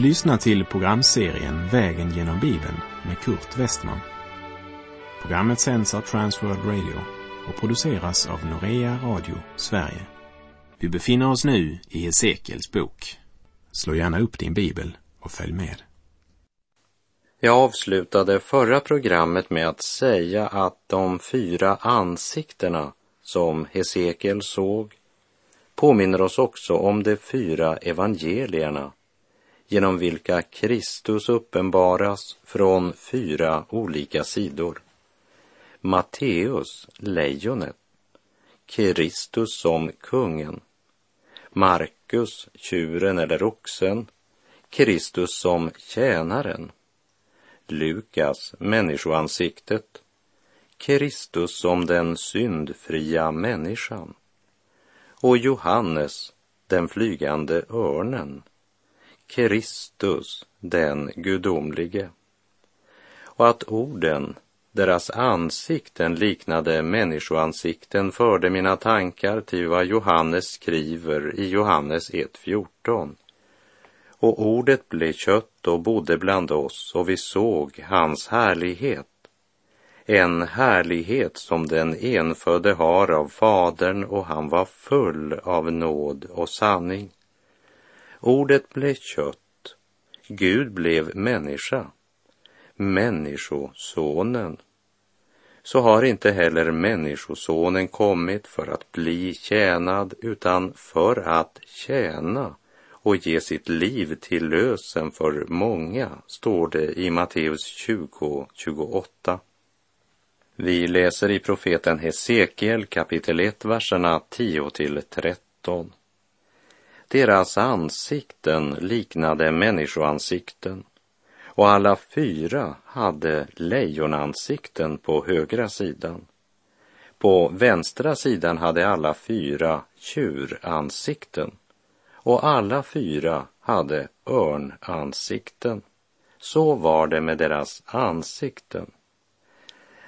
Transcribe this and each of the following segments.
Du lyssnar till programserien Vägen genom Bibeln med Kurt Westman. Programmet sänds av Transworld Radio och produceras av Norea Radio Sverige. Vi befinner oss nu i Hesekiels bok. Slå gärna upp din bibel och följ med. Jag avslutade förra programmet med att säga att de fyra ansiktena som Hesekiel såg påminner oss också om de fyra evangelierna genom vilka Kristus uppenbaras från fyra olika sidor. Matteus, lejonet, Kristus som kungen, Markus, tjuren eller oxen, Kristus som tjänaren, Lukas, människoansiktet, Kristus som den syndfria människan. Och Johannes, den flygande örnen, Kristus, den gudomlige. Och att orden, deras ansikten liknade människoansikten förde mina tankar till vad Johannes skriver i Johannes 1.14. Och ordet blev kött och bodde bland oss och vi såg hans härlighet. En härlighet som den enfödde har av Fadern och han var full av nåd och sanning. Ordet blev kött. Gud blev människa. Människosonen. Så har inte heller Människosonen kommit för att bli tjänad utan för att tjäna och ge sitt liv till lösen för många, står det i Matteus 20, 28. Vi läser i profeten Hesekiel kapitel 1, verserna 10 till 13. Deras ansikten liknade människoansikten och alla fyra hade lejonansikten på högra sidan. På vänstra sidan hade alla fyra tjuransikten och alla fyra hade örnansikten. Så var det med deras ansikten.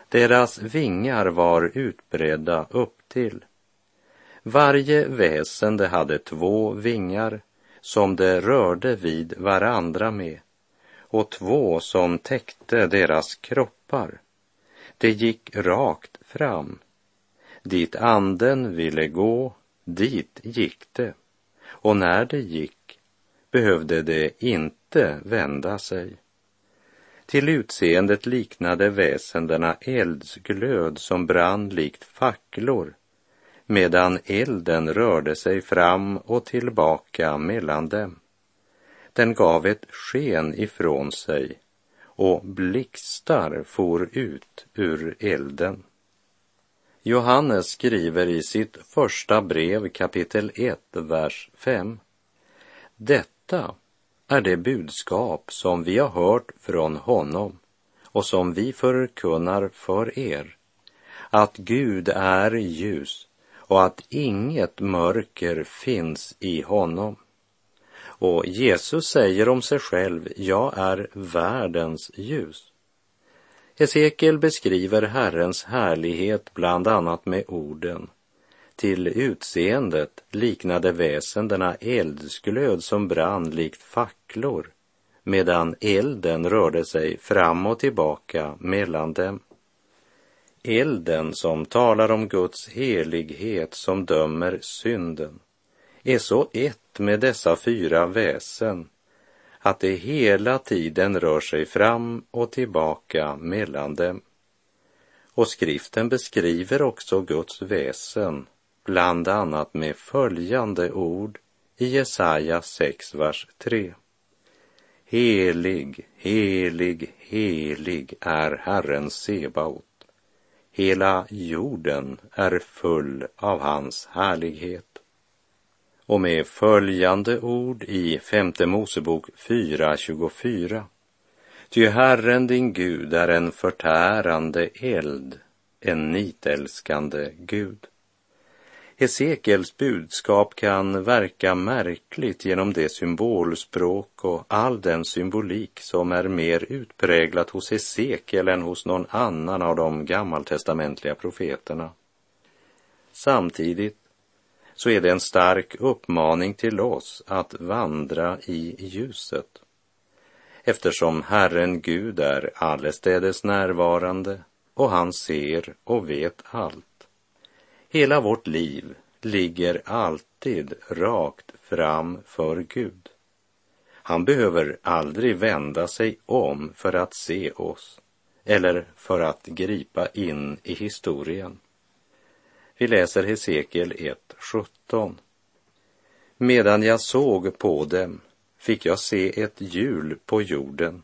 Deras vingar var utbredda upp till varje väsende hade två vingar som det rörde vid varandra med och två som täckte deras kroppar. Det gick rakt fram. Dit anden ville gå, dit gick det. Och när det gick behövde det inte vända sig. Till utseendet liknade väsendena eldsglöd som brann likt facklor medan elden rörde sig fram och tillbaka mellan dem. Den gav ett sken ifrån sig och blixtar for ut ur elden. Johannes skriver i sitt första brev kapitel 1, vers 5. Detta är det budskap som vi har hört från honom och som vi förkunnar för er, att Gud är ljus och att inget mörker finns i honom. Och Jesus säger om sig själv, jag är världens ljus. Hesekiel beskriver Herrens härlighet bland annat med orden till utseendet liknade väsendena eldsglöd som brann likt facklor medan elden rörde sig fram och tillbaka mellan dem. Elden som talar om Guds helighet som dömer synden är så ett med dessa fyra väsen att det hela tiden rör sig fram och tillbaka mellan dem. Och skriften beskriver också Guds väsen, bland annat med följande ord i Jesaja 6, vers 3. Helig, helig, helig är Herren Sebaot. Hela jorden är full av hans härlighet. Och med följande ord i femte Mosebok 4.24. Ty Herren din Gud är en förtärande eld, en nitälskande Gud. Hesekiels budskap kan verka märkligt genom det symbolspråk och all den symbolik som är mer utpräglat hos Hesekiel än hos någon annan av de gammaltestamentliga profeterna. Samtidigt så är det en stark uppmaning till oss att vandra i ljuset eftersom Herren Gud är allestädes närvarande och han ser och vet allt. Hela vårt liv ligger alltid rakt fram för Gud. Han behöver aldrig vända sig om för att se oss eller för att gripa in i historien. Vi läser Hesekiel 1.17. Medan jag såg på dem fick jag se ett hjul på jorden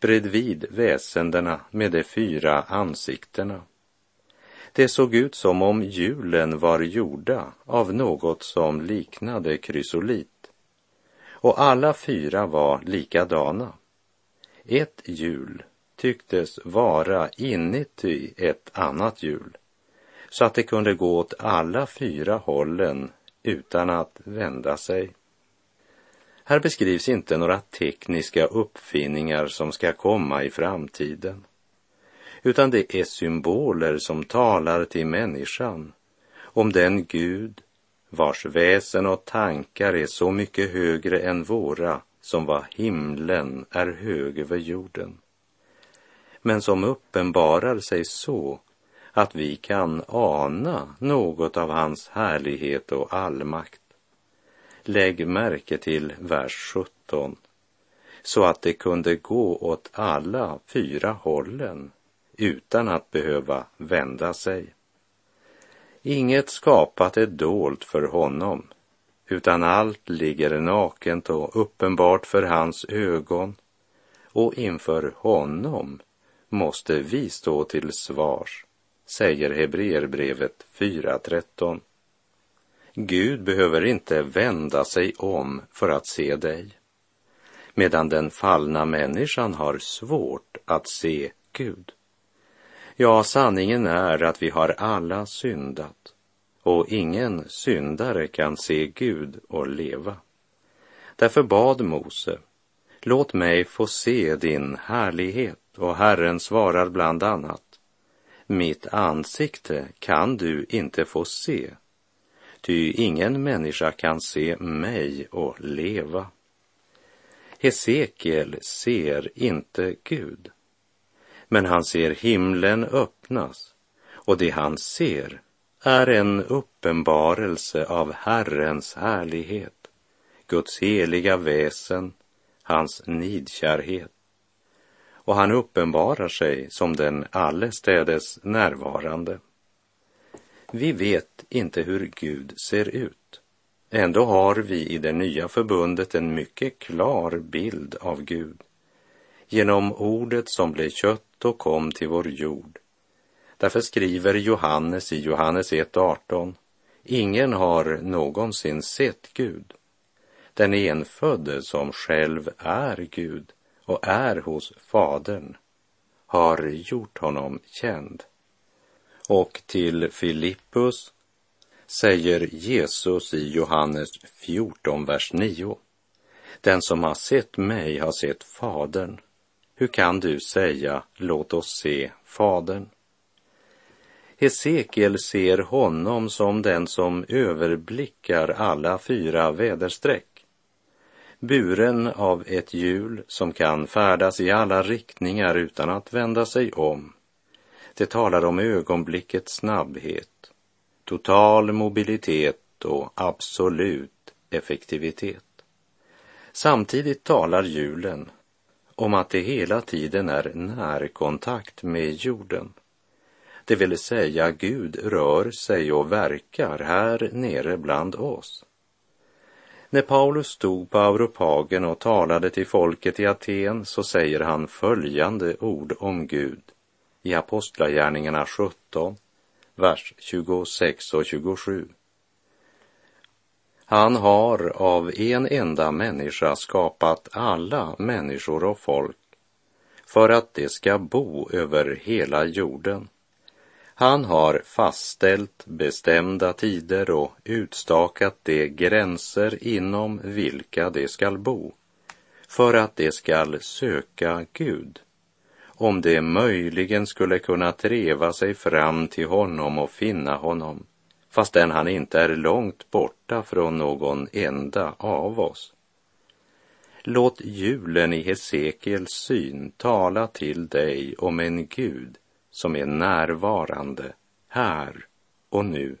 bredvid väsendena med de fyra ansiktena. Det såg ut som om hjulen var gjorda av något som liknade krysolit. Och alla fyra var likadana. Ett hjul tycktes vara inuti ett annat hjul så att det kunde gå åt alla fyra hållen utan att vända sig. Här beskrivs inte några tekniska uppfinningar som ska komma i framtiden, utan det är symboler som talar till människan om den Gud vars väsen och tankar är så mycket högre än våra som vad himlen är hög över jorden. Men som uppenbarar sig så att vi kan ana något av hans härlighet och allmakt. Lägg märke till vers 17. Så att det kunde gå åt alla fyra hållen utan att behöva vända sig. Inget skapat är dolt för honom, utan allt ligger nakent och uppenbart för hans ögon och inför honom måste vi stå till svars säger Hebreerbrevet 4.13. Gud behöver inte vända sig om för att se dig, medan den fallna människan har svårt att se Gud. Ja, sanningen är att vi har alla syndat och ingen syndare kan se Gud och leva. Därför bad Mose, låt mig få se din härlighet och Herren svarar bland annat, mitt ansikte kan du inte få se, ty ingen människa kan se mig och leva. Hesekiel ser inte Gud, men han ser himlen öppnas och det han ser är en uppenbarelse av Herrens härlighet, Guds heliga väsen, hans nidkärhet och han uppenbarar sig som den allestädes närvarande. Vi vet inte hur Gud ser ut. Ändå har vi i det nya förbundet en mycket klar bild av Gud genom ordet som blev kött och kom till vår jord. Därför skriver Johannes i Johannes 1.18 Ingen har någonsin sett Gud. Den enfödde som själv är Gud och är hos Fadern har gjort honom känd. Och till Filippus säger Jesus i Johannes 14, vers 9. Den som har sett mig har sett Fadern. Hur kan du säga, låt oss se Fadern? Hesekiel ser honom som den som överblickar alla fyra väderstreck buren av ett hjul som kan färdas i alla riktningar utan att vända sig om. Det talar om ögonblickets snabbhet, total mobilitet och absolut effektivitet. Samtidigt talar hjulen om att det hela tiden är närkontakt med jorden. Det vill säga Gud rör sig och verkar här nere bland oss. När Paulus stod på Auropagen och talade till folket i Aten så säger han följande ord om Gud i Apostlagärningarna 17, vers 26 och 27. Han har av en enda människa skapat alla människor och folk för att de ska bo över hela jorden. Han har fastställt bestämda tider och utstakat de gränser inom vilka de skall bo, för att de skall söka Gud, om de möjligen skulle kunna treva sig fram till honom och finna honom, fastän han inte är långt borta från någon enda av oss. Låt julen i Hesekiels syn tala till dig om en Gud som är närvarande här och nu.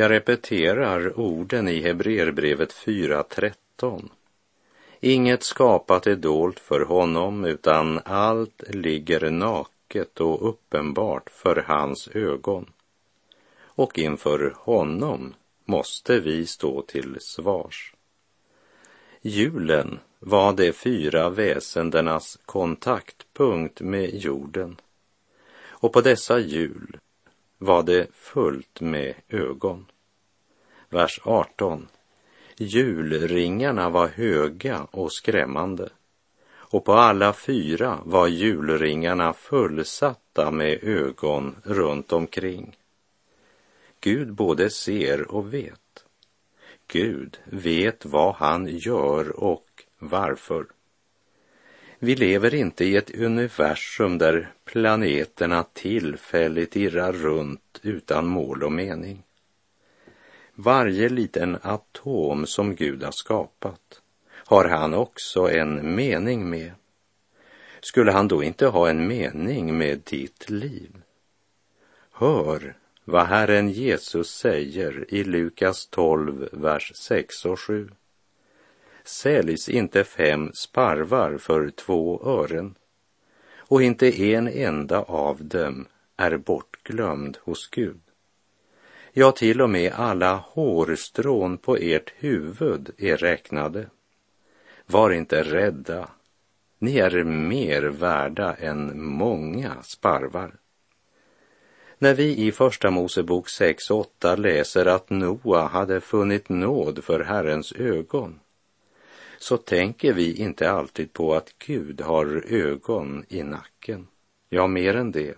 Jag repeterar orden i Hebreerbrevet 4.13. Inget skapat är dolt för honom, utan allt ligger naket och uppenbart för hans ögon. Och inför honom måste vi stå till svars. Julen var de fyra väsendenas kontaktpunkt med jorden. Och på dessa jul var det fullt med ögon. Vers 18. Julringarna var höga och skrämmande och på alla fyra var julringarna fullsatta med ögon runt omkring. Gud både ser och vet. Gud vet vad han gör och varför. Vi lever inte i ett universum där planeterna tillfälligt irrar runt utan mål och mening. Varje liten atom som Gud har skapat har han också en mening med. Skulle han då inte ha en mening med ditt liv? Hör vad Herren Jesus säger i Lukas 12, vers 6 och 7 säljs inte fem sparvar för två ören och inte en enda av dem är bortglömd hos Gud. Ja, till och med alla hårstrån på ert huvud är räknade. Var inte rädda, ni är mer värda än många sparvar. När vi i Första Mosebok 6.8 läser att Noa hade funnit nåd för Herrens ögon så tänker vi inte alltid på att Gud har ögon i nacken. Ja, mer än det.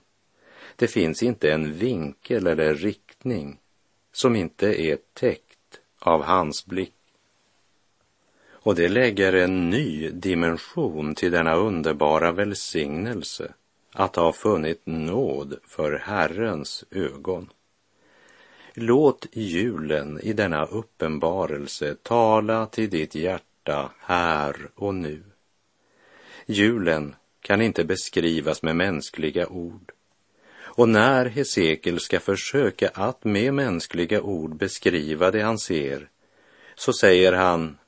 Det finns inte en vinkel eller riktning som inte är täckt av hans blick. Och det lägger en ny dimension till denna underbara välsignelse att ha funnit nåd för Herrens ögon. Låt julen i denna uppenbarelse tala till ditt hjärta hjärta här och nu. Julen kan inte beskrivas med mänskliga ord. Och när Hesekiel ska försöka att med mänskliga ord beskriva det han ser, så säger han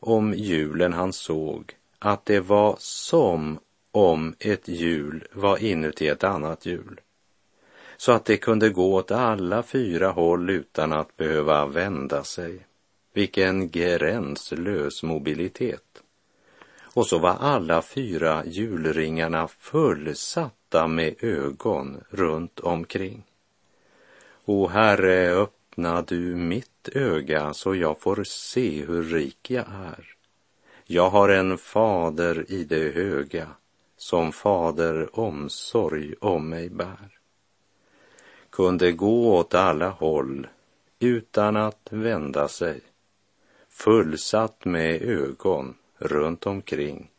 om julen han såg att det var som om ett hjul var inuti ett annat hjul så att det kunde gå åt alla fyra håll utan att behöva vända sig. Vilken gränslös mobilitet. Och så var alla fyra julringarna fullsatta med ögon runt omkring. O Herre, öppna du mitt öga så jag får se hur rik jag är. Jag har en fader i det höga, som fader omsorg om mig bär. Kunde gå åt alla håll utan att vända sig fullsatt med ögon runt omkring.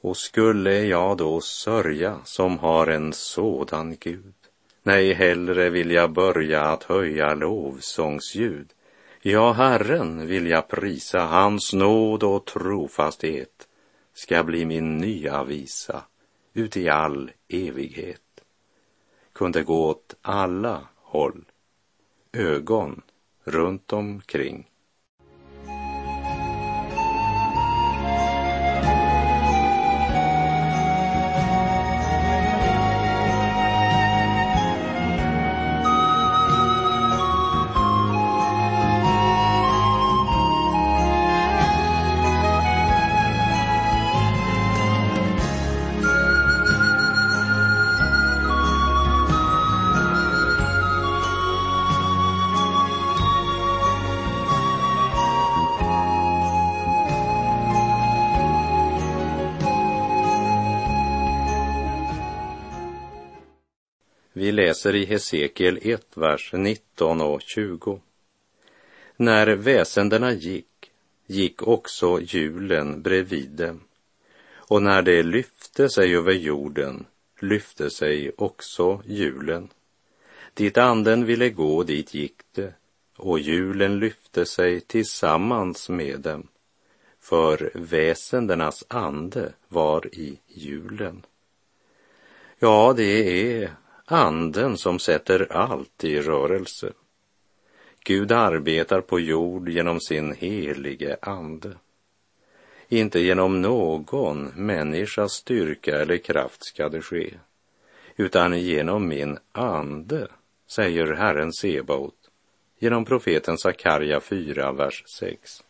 Och skulle jag då sörja som har en sådan Gud? Nej, hellre vill jag börja att höja lovsångsljud. Ja, Herren vill jag prisa, hans nåd och trofasthet ska bli min nya visa ut i all evighet. Kunde gå åt alla håll, ögon runt omkring. Vi läser i Hesekiel 1, vers 19 och 20. När väsendena gick, gick också hjulen bredvid dem. Och när det lyfte sig över jorden, lyfte sig också hjulen. Dit anden ville gå, dit gick det, och hjulen lyfte sig tillsammans med dem, för väsendenas ande var i hjulen. Ja, det är anden som sätter allt i rörelse. Gud arbetar på jord genom sin helige ande. Inte genom någon människas styrka eller kraft ska det ske, utan genom min ande, säger Herren Sebaot genom profeten Sakarja 4, vers 6.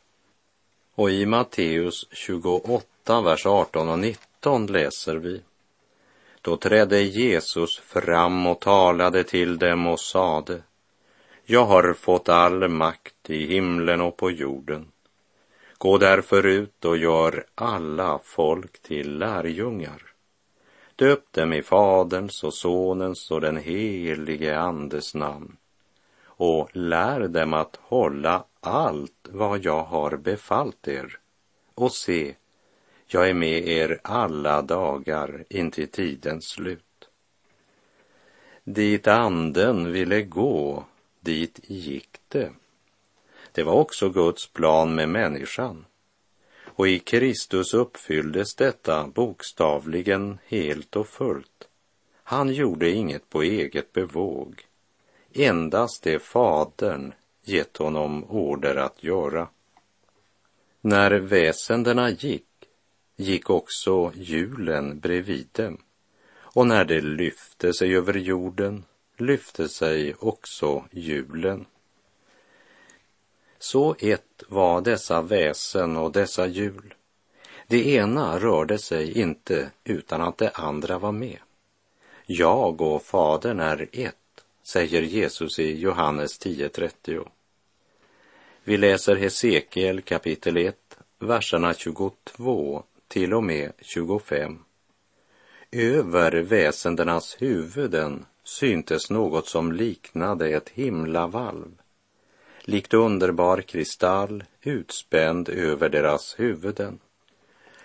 Och i Matteus 28, vers 18 och 19 läser vi. Då trädde Jesus fram och talade till dem och sade, jag har fått all makt i himlen och på jorden. Gå därför ut och gör alla folk till lärjungar. Döp dem i Faderns och Sonens och den helige Andes namn och lär dem att hålla allt vad jag har befallt er. Och se, jag är med er alla dagar intill tidens slut. Dit anden ville gå, dit gick det. Det var också Guds plan med människan. Och i Kristus uppfylldes detta bokstavligen helt och fullt. Han gjorde inget på eget bevåg endast det Fadern gett honom order att göra. När väsendena gick, gick också hjulen bredvid dem, och när det lyfte sig över jorden lyfte sig också hjulen. Så ett var dessa väsen och dessa hjul. Det ena rörde sig inte utan att det andra var med. Jag och Fadern är ett säger Jesus i Johannes 10.30. Vi läser Hesekiel kapitel 1, verserna 22 till och med 25. Över väsendenas huvuden syntes något som liknade ett himlavalv, likt underbar kristall utspänd över deras huvuden.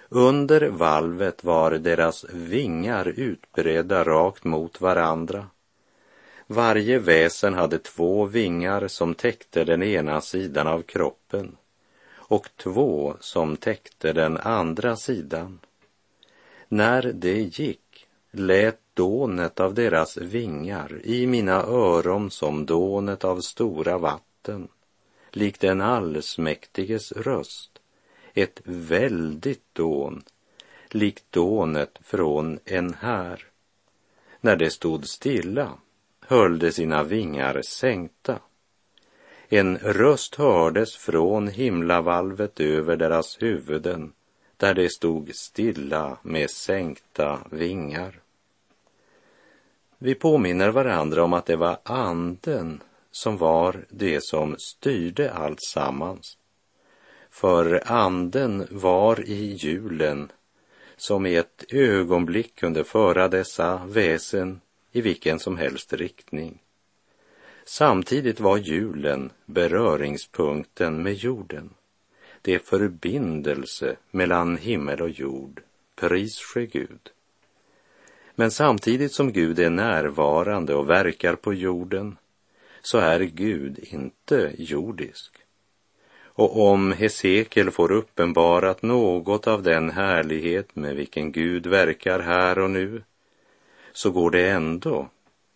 Under valvet var deras vingar utbredda rakt mot varandra varje väsen hade två vingar som täckte den ena sidan av kroppen och två som täckte den andra sidan. När det gick lät dånet av deras vingar i mina öron som dånet av stora vatten, likt en allsmäktiges röst, ett väldigt dån, likt dånet från en här. När det stod stilla höll de sina vingar sänkta. En röst hördes från himlavalvet över deras huvuden där de stod stilla med sänkta vingar. Vi påminner varandra om att det var anden som var det som styrde allt sammans. För anden var i hjulen som i ett ögonblick kunde föra dessa väsen i vilken som helst riktning. Samtidigt var julen beröringspunkten med jorden. Det är förbindelse mellan himmel och jord. Pris ske Gud. Men samtidigt som Gud är närvarande och verkar på jorden så är Gud inte jordisk. Och om Hesekiel får uppenbarat något av den härlighet med vilken Gud verkar här och nu så går det ändå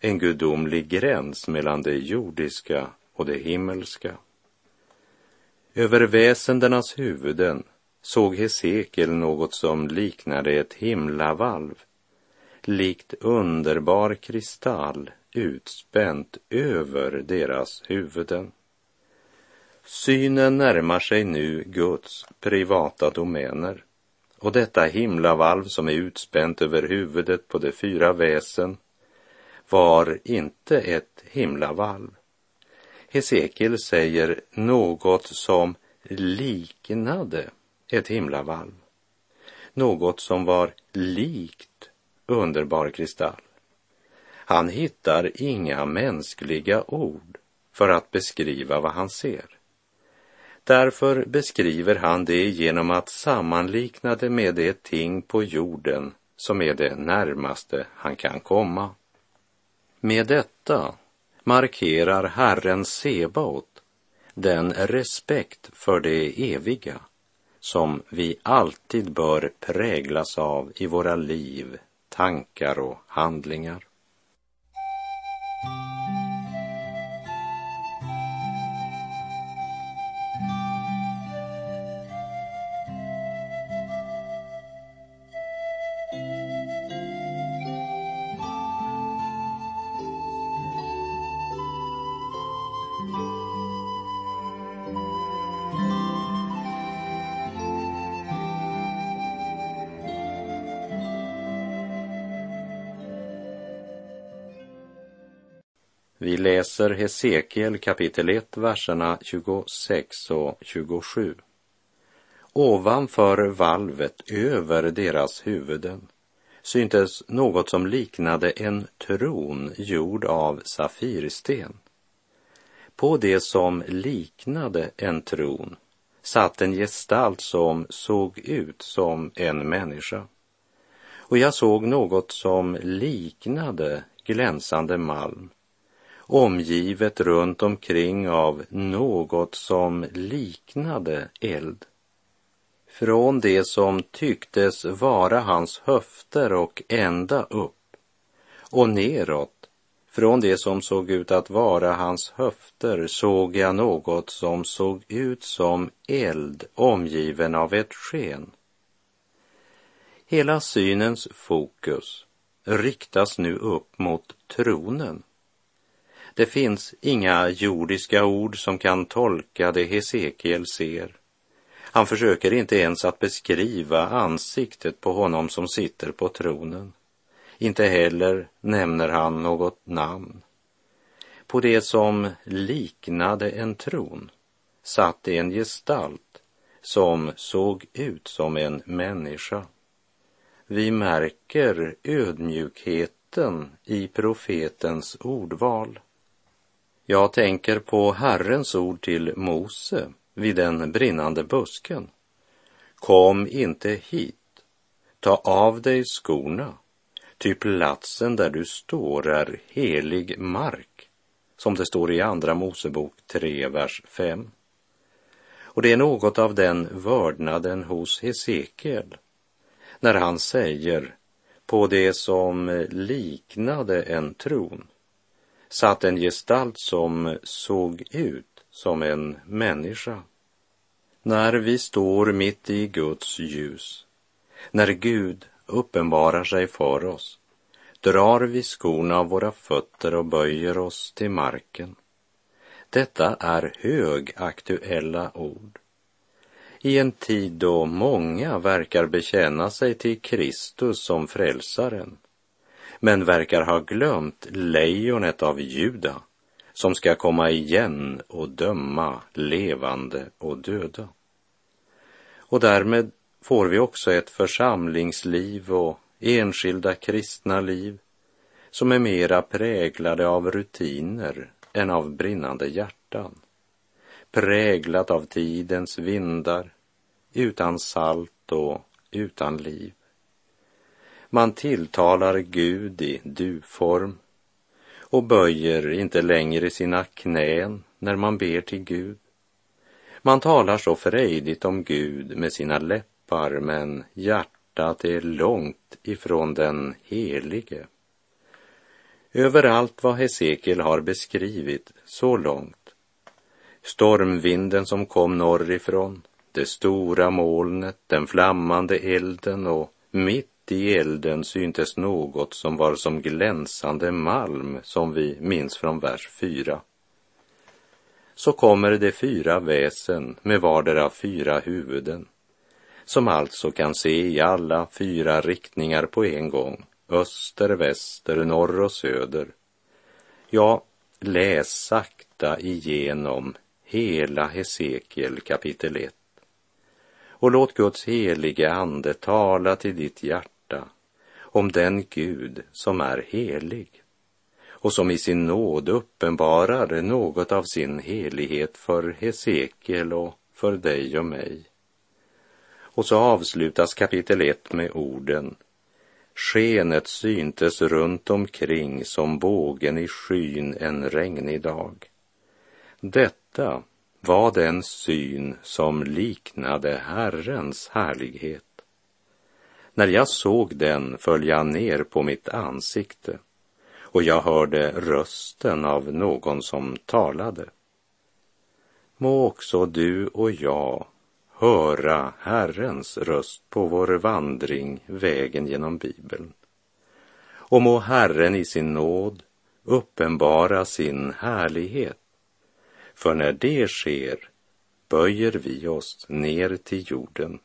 en gudomlig gräns mellan det jordiska och det himmelska. Över väsendenas huvuden såg Hesekiel något som liknade ett himlavalv, likt underbar kristall utspänt över deras huvuden. Synen närmar sig nu Guds privata domäner och detta himlavalv som är utspänt över huvudet på de fyra väsen var inte ett himlavalv. Hesekiel säger något som liknade ett himlavalv. Något som var likt underbar kristall. Han hittar inga mänskliga ord för att beskriva vad han ser. Därför beskriver han det genom att sammanlikna det med det ting på jorden som är det närmaste han kan komma. Med detta markerar Herren Sebaot den respekt för det eviga som vi alltid bör präglas av i våra liv, tankar och handlingar. Läser Hesekiel kapitel 1, verserna 26 och 27. Ovanför valvet över deras huvuden syntes något som liknade en tron gjord av safirsten. På det som liknade en tron satt en gestalt som såg ut som en människa. Och jag såg något som liknade glänsande malm omgivet runt omkring av något som liknade eld. Från det som tycktes vara hans höfter och ända upp och neråt från det som såg ut att vara hans höfter såg jag något som såg ut som eld omgiven av ett sken. Hela synens fokus riktas nu upp mot tronen det finns inga jordiska ord som kan tolka det Hesekiel ser. Han försöker inte ens att beskriva ansiktet på honom som sitter på tronen. Inte heller nämner han något namn. På det som liknade en tron satt en gestalt som såg ut som en människa. Vi märker ödmjukheten i profetens ordval. Jag tänker på Herrens ord till Mose vid den brinnande busken. Kom inte hit, ta av dig skorna, ty platsen där du står är helig mark, som det står i Andra Mosebok 3, vers 5. Och det är något av den vördnaden hos Hesekiel när han säger på det som liknade en tron satt en gestalt som såg ut som en människa. När vi står mitt i Guds ljus, när Gud uppenbarar sig för oss, drar vi skorna av våra fötter och böjer oss till marken. Detta är högaktuella ord. I en tid då många verkar bekänna sig till Kristus som frälsaren men verkar ha glömt lejonet av Juda som ska komma igen och döma levande och döda. Och därmed får vi också ett församlingsliv och enskilda kristna liv som är mera präglade av rutiner än av brinnande hjärtan. Präglat av tidens vindar, utan salt och utan liv. Man tilltalar Gud i du-form och böjer inte längre sina knän när man ber till Gud. Man talar så frejdigt om Gud med sina läppar, men hjärtat är långt ifrån den helige. Överallt vad Hesekiel har beskrivit så långt. Stormvinden som kom norrifrån, det stora molnet, den flammande elden och mitt i elden syntes något som var som glänsande malm som vi minns från vers 4. Så kommer de fyra väsen med vardera fyra huvuden som alltså kan se i alla fyra riktningar på en gång, öster, väster, norr och söder. Ja, läs sakta igenom hela Hesekiel kapitel 1 och låt Guds helige ande tala till ditt hjärta om den Gud som är helig. och som i sin nåd uppenbarar något av sin helighet för Hesekiel och för dig och mig. Och så avslutas kapitel 1 med orden Skenet syntes runt omkring som bågen i skyn en regnig dag. Detta var den syn som liknade Herrens härlighet. När jag såg den föll jag ner på mitt ansikte och jag hörde rösten av någon som talade. Må också du och jag höra Herrens röst på vår vandring vägen genom Bibeln. Och må Herren i sin nåd uppenbara sin härlighet. För när det sker böjer vi oss ner till jorden.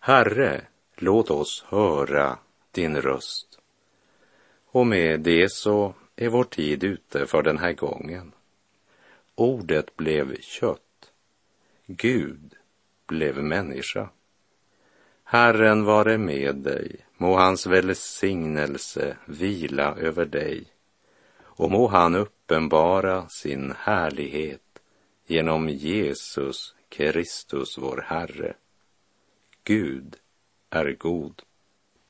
Herre, låt oss höra din röst. Och med det så är vår tid ute för den här gången. Ordet blev kött. Gud blev människa. Herren vare med dig, må hans välsignelse vila över dig och må han uppenbara sin härlighet genom Jesus Kristus vår Herre. Gud är god.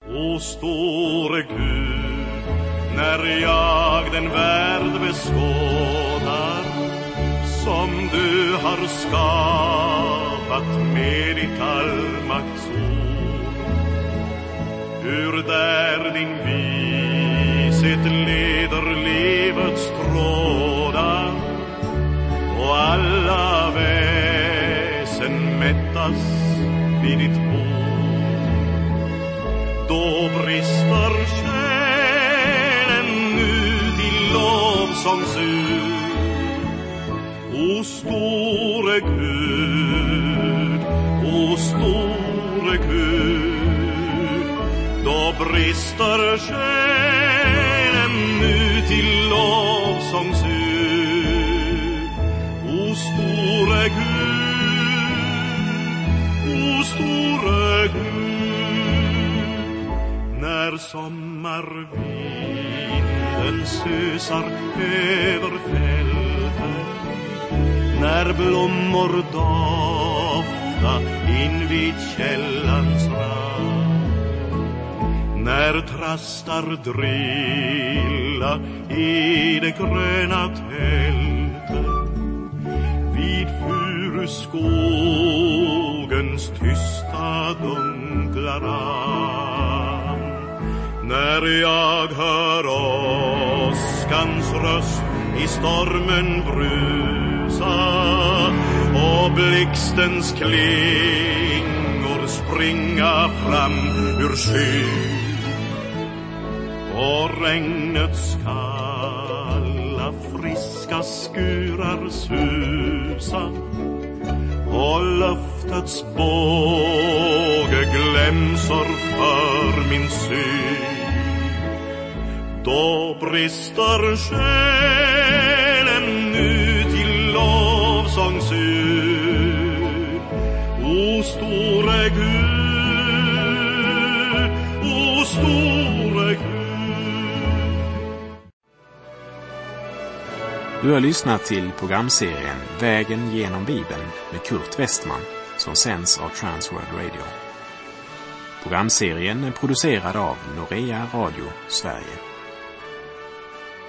O store Gud, när jag den värld beskådar som du har skapat med ditt allmaktsord. Hur där din vishet leder livets trådar och alla väsen mättas vid ditt bord. Då brister själen ut i lovsångsur O store Gud, o store Gud, då brister själen när sommarvinden susar över fälten. När blommor dofta invid källans rand. När trastar drilla i det gröna tältet. Vid furuskogens tysta dunkla rand när jag hör åskans röst i stormen brusa och blixtens klingor springa fram ur skyn och regnets kalla friska skurar susa och löftets båge glänser för min syn då brister själen ut i lovsångsur. O store Gud, o store Gud. Du har lyssnat till programserien Vägen genom Bibeln med Kurt Westman som sänds av Transworld Radio. Programserien är producerad av Norea Radio Sverige.